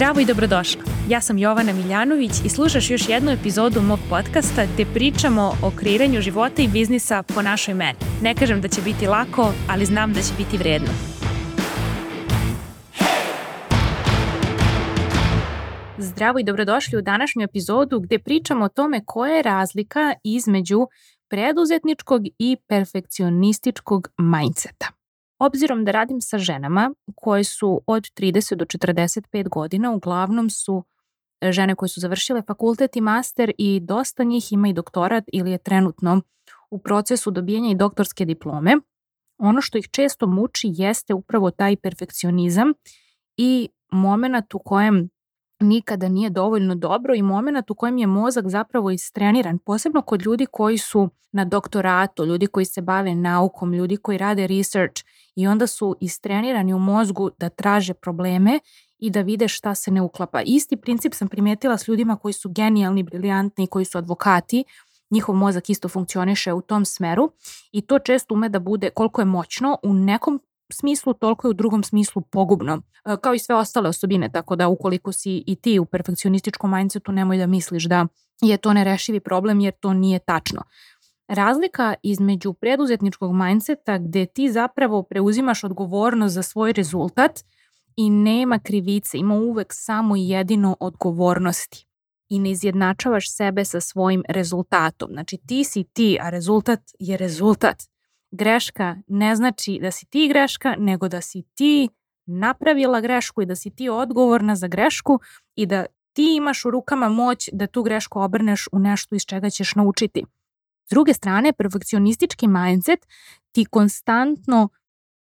Zdravo i dobrodošla. Ja sam Jovana Miljanović i slušaš još jednu epizodu mog podcasta gde pričamo o kreiranju života i biznisa po našoj meni. Ne kažem da će biti lako, ali znam da će biti vredno. Zdravo i dobrodošli u današnju epizodu gde pričamo o tome koja je razlika između preduzetničkog i perfekcionističkog mindseta. Obzirom da radim sa ženama koje su od 30 do 45 godina, uglavnom su e, žene koje su završile fakultet i master i dosta njih ima i doktorat ili je trenutno u procesu dobijanja i doktorske diplome. Ono što ih često muči jeste upravo taj perfekcionizam i moment u kojem nikada nije dovoljno dobro i moment u kojem je mozak zapravo istreniran, posebno kod ljudi koji su na doktoratu, ljudi koji se bave naukom, ljudi koji rade research i onda su istrenirani u mozgu da traže probleme i da vide šta se ne uklapa. Isti princip sam primetila s ljudima koji su genijalni, briljantni, koji su advokati, njihov mozak isto funkcioniše u tom smeru i to često ume da bude koliko je moćno u nekom smislu, toliko je u drugom smislu pogubno, e, kao i sve ostale osobine, tako da ukoliko si i ti u perfekcionističkom mindsetu, nemoj da misliš da je to nerešivi problem, jer to nije tačno. Razlika između preduzetničkog mindseta gde ti zapravo preuzimaš odgovornost za svoj rezultat i nema krivice, ima uvek samo jedino odgovornosti i ne izjednačavaš sebe sa svojim rezultatom. Znači ti si ti, a rezultat je rezultat greška ne znači da si ti greška, nego da si ti napravila grešku i da si ti odgovorna za grešku i da ti imaš u rukama moć da tu grešku obrneš u nešto iz čega ćeš naučiti. S druge strane, perfekcionistički mindset ti konstantno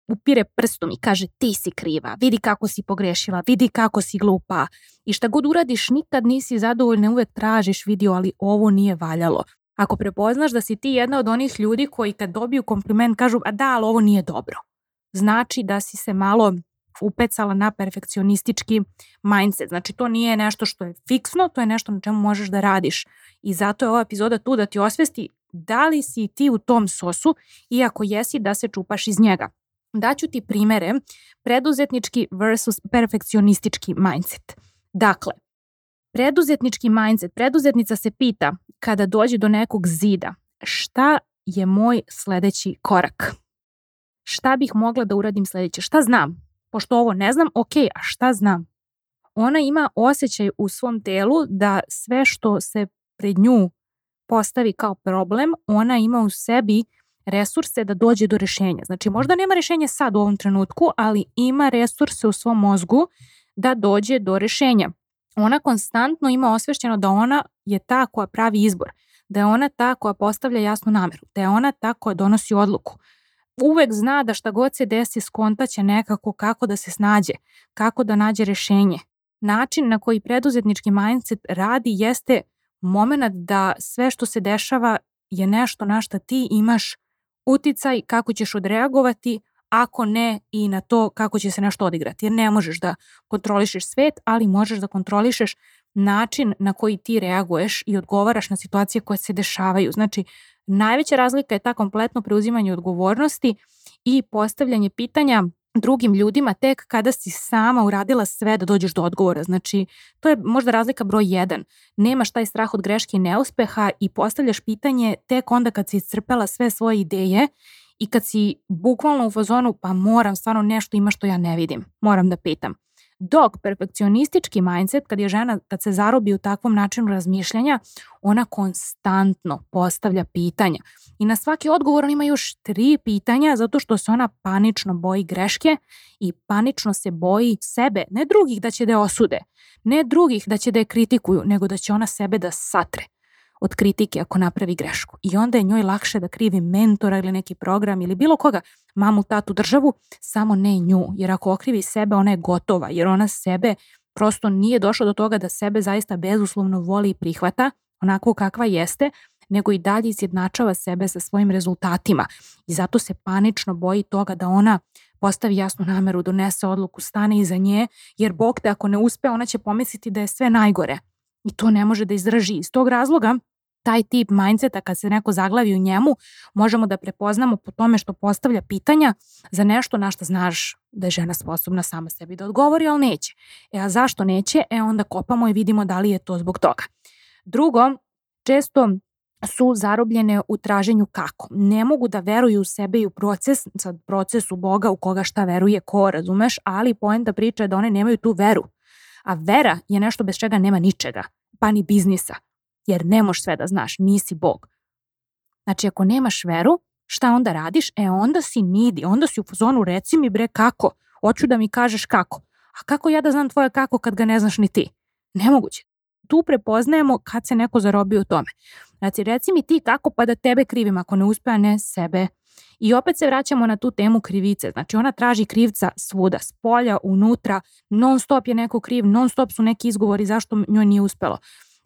upire prstom i kaže ti si kriva, vidi kako si pogrešila, vidi kako si glupa i šta god uradiš nikad nisi zadovoljna, uvek tražiš video, ali ovo nije valjalo. Ako prepoznaš da si ti jedna od onih ljudi koji kad dobiju kompliment kažu a da, ali ovo nije dobro. Znači da si se malo upecala na perfekcionistički mindset. Znači to nije nešto što je fiksno, to je nešto na čemu možeš da radiš. I zato je ova epizoda tu da ti osvesti da li si ti u tom sosu i ako jesi da se čupaš iz njega. Daću ti primere preduzetnički versus perfekcionistički mindset. Dakle, preduzetnički mindset, preduzetnica se pita kada dođe do nekog zida, šta je moj sledeći korak? Šta bih mogla da uradim sledeće? Šta znam? Pošto ovo ne znam, ok, a šta znam? Ona ima osjećaj u svom telu da sve što se pred nju postavi kao problem, ona ima u sebi resurse da dođe do rešenja. Znači možda nema rešenja sad u ovom trenutku, ali ima resurse u svom mozgu da dođe do rešenja ona konstantno ima osvešćeno da ona je ta koja pravi izbor, da je ona ta koja postavlja jasnu nameru, da je ona ta koja donosi odluku. Uvek zna da šta god se desi skontaće nekako kako da se snađe, kako da nađe rešenje. Način na koji preduzetnički mindset radi jeste moment da sve što se dešava je nešto na šta ti imaš uticaj kako ćeš odreagovati, ako ne i na to kako će se nešto odigrati. Jer ne možeš da kontrolišeš svet, ali možeš da kontrolišeš način na koji ti reaguješ i odgovaraš na situacije koje se dešavaju. Znači, najveća razlika je ta kompletno preuzimanje odgovornosti i postavljanje pitanja drugim ljudima tek kada si sama uradila sve da dođeš do odgovora. Znači, to je možda razlika broj jedan. Nemaš taj strah od greške i neuspeha i postavljaš pitanje tek onda kad si iscrpela sve svoje ideje i kad si bukvalno u fazonu pa moram, stvarno nešto ima što ja ne vidim, moram da pitam. Dok perfekcionistički mindset, kad je žena, kad se zarobi u takvom načinu razmišljanja, ona konstantno postavlja pitanja. I na svaki odgovor ona ima još tri pitanja zato što se ona panično boji greške i panično se boji sebe, ne drugih da će da je osude, ne drugih da će da je kritikuju, nego da će ona sebe da satre od kritike ako napravi grešku. I onda je njoj lakše da krivi mentora ili neki program ili bilo koga, mamu, tatu, državu, samo ne nju. Jer ako okrivi sebe, ona je gotova, jer ona sebe prosto nije došla do toga da sebe zaista bezuslovno voli i prihvata onako kakva jeste, nego i dalje izjednačava sebe sa svojim rezultatima. I zato se panično boji toga da ona postavi jasnu nameru, donese odluku, stane iza nje, jer Bog te ako ne uspe, ona će pomisliti da je sve najgore. I to ne može da izdrži. Iz tog razloga taj tip mindseta kad se neko zaglavi u njemu možemo da prepoznamo po tome što postavlja pitanja za nešto na što znaš da je žena sposobna sama sebi da odgovori, ali neće. E a zašto neće? E onda kopamo i vidimo da li je to zbog toga. Drugo, često su zarobljene u traženju kako. Ne mogu da veruju u sebe i u proces, sad proces u Boga u koga šta veruje, ko razumeš, ali poenta priča je da one nemaju tu veru. A vera je nešto bez čega nema ničega, pa ni biznisa, jer ne možeš sve da znaš, nisi Bog. Znači ako nemaš veru, šta onda radiš? E onda si nidi, onda si u zonu reci mi bre kako, hoću da mi kažeš kako. A kako ja da znam tvoje kako kad ga ne znaš ni ti? Nemoguće tu prepoznajemo kad se neko zarobi u tome. Znači, reci mi ti kako pa da tebe krivim ako ne uspe, a ne sebe. I opet se vraćamo na tu temu krivice. Znači ona traži krivca svuda, s polja, unutra, non stop je neko kriv, non stop su neki izgovori zašto njoj nije uspelo.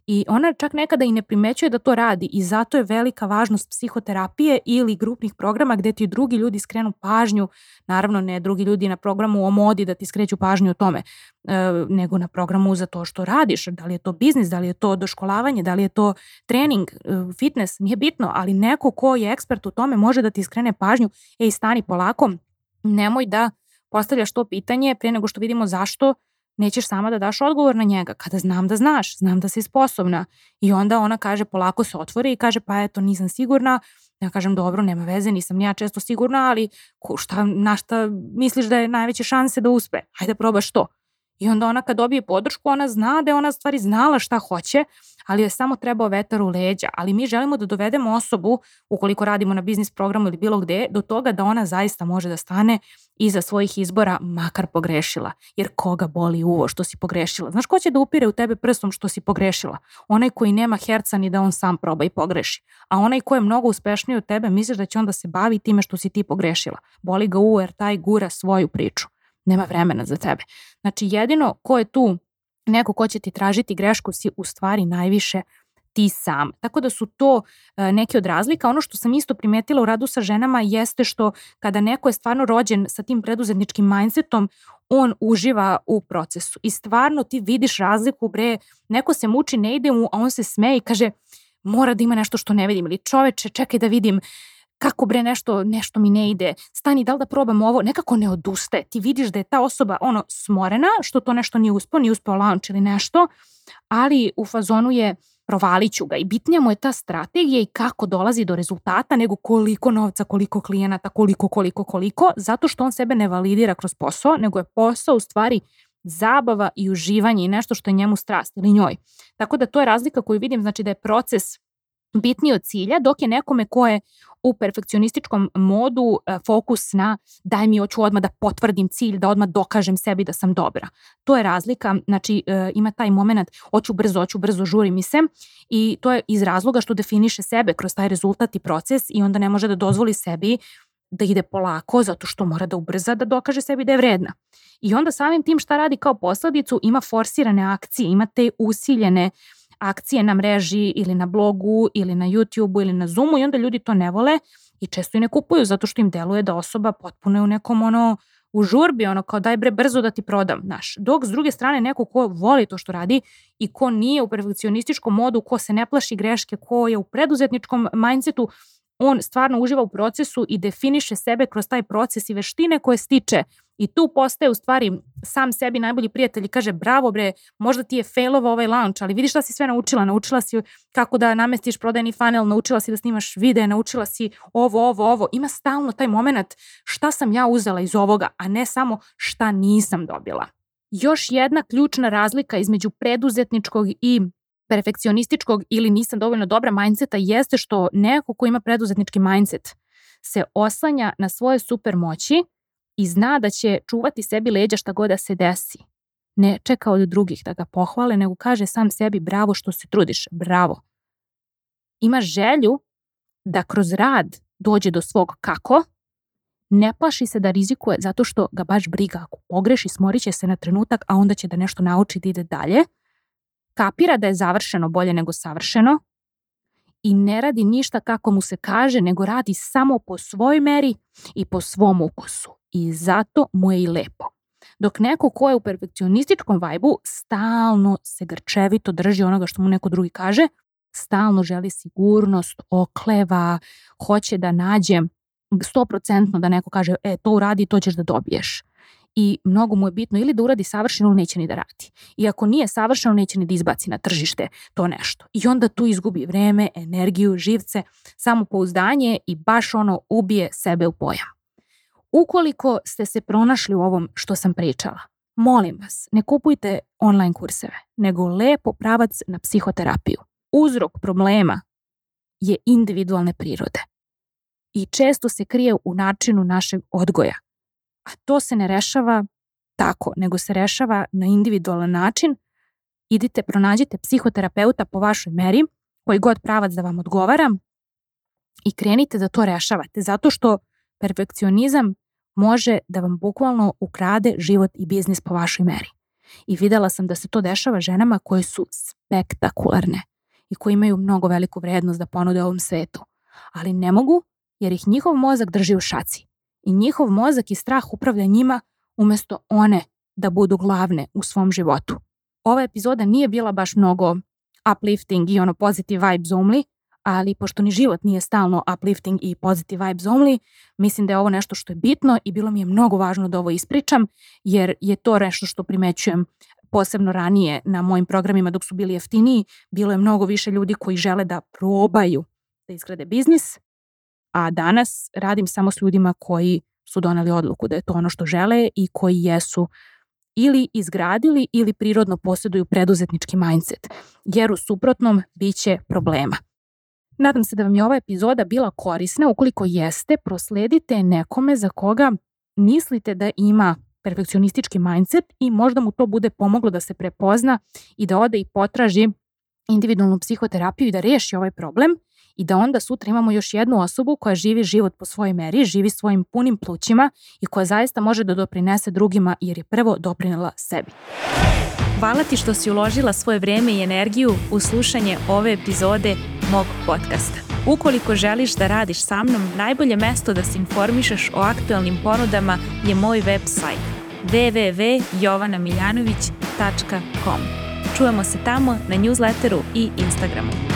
I ona čak nekada i ne primećuje da to radi i zato je velika važnost psihoterapije ili grupnih programa gde ti drugi ljudi skrenu pažnju, naravno ne drugi ljudi na programu o modi da ti skreću pažnju o tome, e, nego na programu za to što radiš, da li je to biznis, da li je to doškolavanje, da li je to trening, e, fitness, nije bitno, ali neko ko je ekspert u tome može da ti skrene pažnju, ej stani polako, nemoj da postavljaš to pitanje pre nego što vidimo zašto nećeš sama da daš odgovor na njega, kada znam da znaš, znam da si sposobna. I onda ona kaže, polako se otvori i kaže, pa eto, nisam sigurna. Ja kažem, dobro, nema veze, nisam ni ja često sigurna, ali ko, šta, na šta misliš da je najveće šanse da uspe? Hajde probaš to. I onda ona kad dobije podršku, ona zna da je ona stvari znala šta hoće, ali je samo trebao vetar u leđa. Ali mi želimo da dovedemo osobu, ukoliko radimo na biznis programu ili bilo gde, do toga da ona zaista može da stane iza svojih izbora, makar pogrešila. Jer koga boli uvo što si pogrešila? Znaš ko će da upire u tebe prstom što si pogrešila? Onaj koji nema herca ni da on sam proba i pogreši. A onaj ko je mnogo uspešniji od tebe, misliš da će onda se bavi time što si ti pogrešila. Boli ga uvo jer taj gura svoju priču nema vremena za tebe. Znači jedino ko je tu neko ko će ti tražiti grešku si u stvari najviše ti sam. Tako da su to e, neke od razlika. Ono što sam isto primetila u radu sa ženama jeste što kada neko je stvarno rođen sa tim preduzetničkim mindsetom, on uživa u procesu. I stvarno ti vidiš razliku, bre, neko se muči, ne ide mu, a on se smeje i kaže mora da ima nešto što ne vidim ili čoveče, čekaj da vidim kako bre nešto, nešto mi ne ide, stani da li da probam ovo, nekako ne odustaje. Ti vidiš da je ta osoba ono smorena, što to nešto nije uspeo, nije uspeo launch ili nešto, ali u fazonu je provalit ću ga i bitnija mu je ta strategija i kako dolazi do rezultata nego koliko novca, koliko klijenata, koliko, koliko, koliko, zato što on sebe ne validira kroz posao, nego je posao u stvari zabava i uživanje i nešto što je njemu strast ili njoj. Tako da to je razlika koju vidim, znači da je proces bitniji od cilja, dok je nekome ko je u perfekcionističkom modu e, fokus na daj mi hoću odmah da potvrdim cilj, da odmah dokažem sebi da sam dobra. To je razlika, znači e, ima taj moment hoću brzo, hoću brzo, žuri mi se i to je iz razloga što definiše sebe kroz taj rezultat i proces i onda ne može da dozvoli sebi da ide polako zato što mora da ubrza da dokaže sebi da je vredna. I onda samim tim šta radi kao posledicu ima forsirane akcije, ima te usiljene uh, akcije na mreži ili na blogu ili na YouTubeu ili na Zoomu i onda ljudi to ne vole i često i ne kupuju zato što im deluje da osoba potpuno je u nekom ono u žurbi, ono kao daj bre brzo da ti prodam, znaš. Dok s druge strane neko ko voli to što radi i ko nije u perfekcionističkom modu, ko se ne plaši greške, ko je u preduzetničkom mindsetu, on stvarno uživa u procesu i definiše sebe kroz taj proces i veštine koje stiče I tu postaje u stvari sam sebi najbolji prijatelj i kaže bravo bre, možda ti je failovao ovaj launch, ali vidiš šta si sve naučila. Naučila si kako da namestiš prodajni funnel, naučila si da snimaš videe, naučila si ovo, ovo, ovo. Ima stalno taj moment šta sam ja uzela iz ovoga, a ne samo šta nisam dobila. Još jedna ključna razlika između preduzetničkog i perfekcionističkog ili nisam dovoljno dobra mindseta jeste što neko ko ima preduzetnički mindset se oslanja na svoje super moći i zna da će čuvati sebi leđa šta god da se desi. Ne čeka od drugih da ga pohvale, nego kaže sam sebi bravo što se trudiš, bravo. Ima želju da kroz rad dođe do svog kako, ne plaši se da rizikuje zato što ga baš briga. Ako pogreši, smorit će se na trenutak, a onda će da nešto nauči da ide dalje. Kapira da je završeno bolje nego savršeno i ne radi ništa kako mu se kaže, nego radi samo po svojoj meri i po svom ukusu i zato mu je i lepo. Dok neko ko je u perfekcionističkom vajbu stalno se grčevito drži onoga što mu neko drugi kaže, stalno želi sigurnost, okleva, hoće da nađe 100% da neko kaže e to uradi, to ćeš da dobiješ i mnogo mu je bitno ili da uradi savršeno neće ni da radi. I ako nije savršeno, neće ni da izbaci na tržište to nešto. I onda tu izgubi vreme, energiju, živce, samopouzdanje i baš ono ubije sebe u pojam. Ukoliko ste se pronašli u ovom što sam pričala, molim vas, ne kupujte online kurseve, nego lepo pravac na psihoterapiju. Uzrok problema je individualne prirode i često se krije u načinu našeg odgoja. A to se ne rešava tako, nego se rešava na individualan način. Idite, pronađite psihoterapeuta po vašoj meri, koji god pravac da vam odgovara i krenite da to rešavate, zato što perfekcionizam može da vam bukvalno ukrade život i biznis po vašoj meri. I videla sam da se to dešava ženama koje su spektakularne i koje imaju mnogo veliku vrednost da ponude ovom svetu. Ali ne mogu jer ih njihov mozak drži u šaci i njihov mozak i strah upravlja njima umesto one da budu glavne u svom životu. Ova epizoda nije bila baš mnogo uplifting i ono positive vibes only, ali pošto ni život nije stalno uplifting i positive vibes only, mislim da je ovo nešto što je bitno i bilo mi je mnogo važno da ovo ispričam, jer je to nešto što primećujem posebno ranije na mojim programima dok su bili jeftiniji, bilo je mnogo više ljudi koji žele da probaju da izgrade biznis, a danas radim samo s ljudima koji su doneli odluku da je to ono što žele i koji jesu ili izgradili ili prirodno posjeduju preduzetnički mindset, jer u suprotnom bit će problema. Nadam se da vam je ova epizoda bila korisna. Ukoliko jeste, prosledite nekome za koga mislite da ima perfekcionistički mindset i možda mu to bude pomoglo da se prepozna i da ode i potraži individualnu psihoterapiju i da reši ovaj problem i da onda sutra imamo još jednu osobu koja živi život po svojoj meri, živi svojim punim plućima i koja zaista može da doprinese drugima jer je prvo doprinela sebi. Hvala ti što si uložila svoje vreme i energiju u slušanje ove epizode mog podcasta. Ukoliko želiš da radiš sa mnom, najbolje mesto da se informišeš o aktualnim ponudama je moj website www.jovanamiljanović.com. Čujemo se tamo na newsletteru i Instagramu.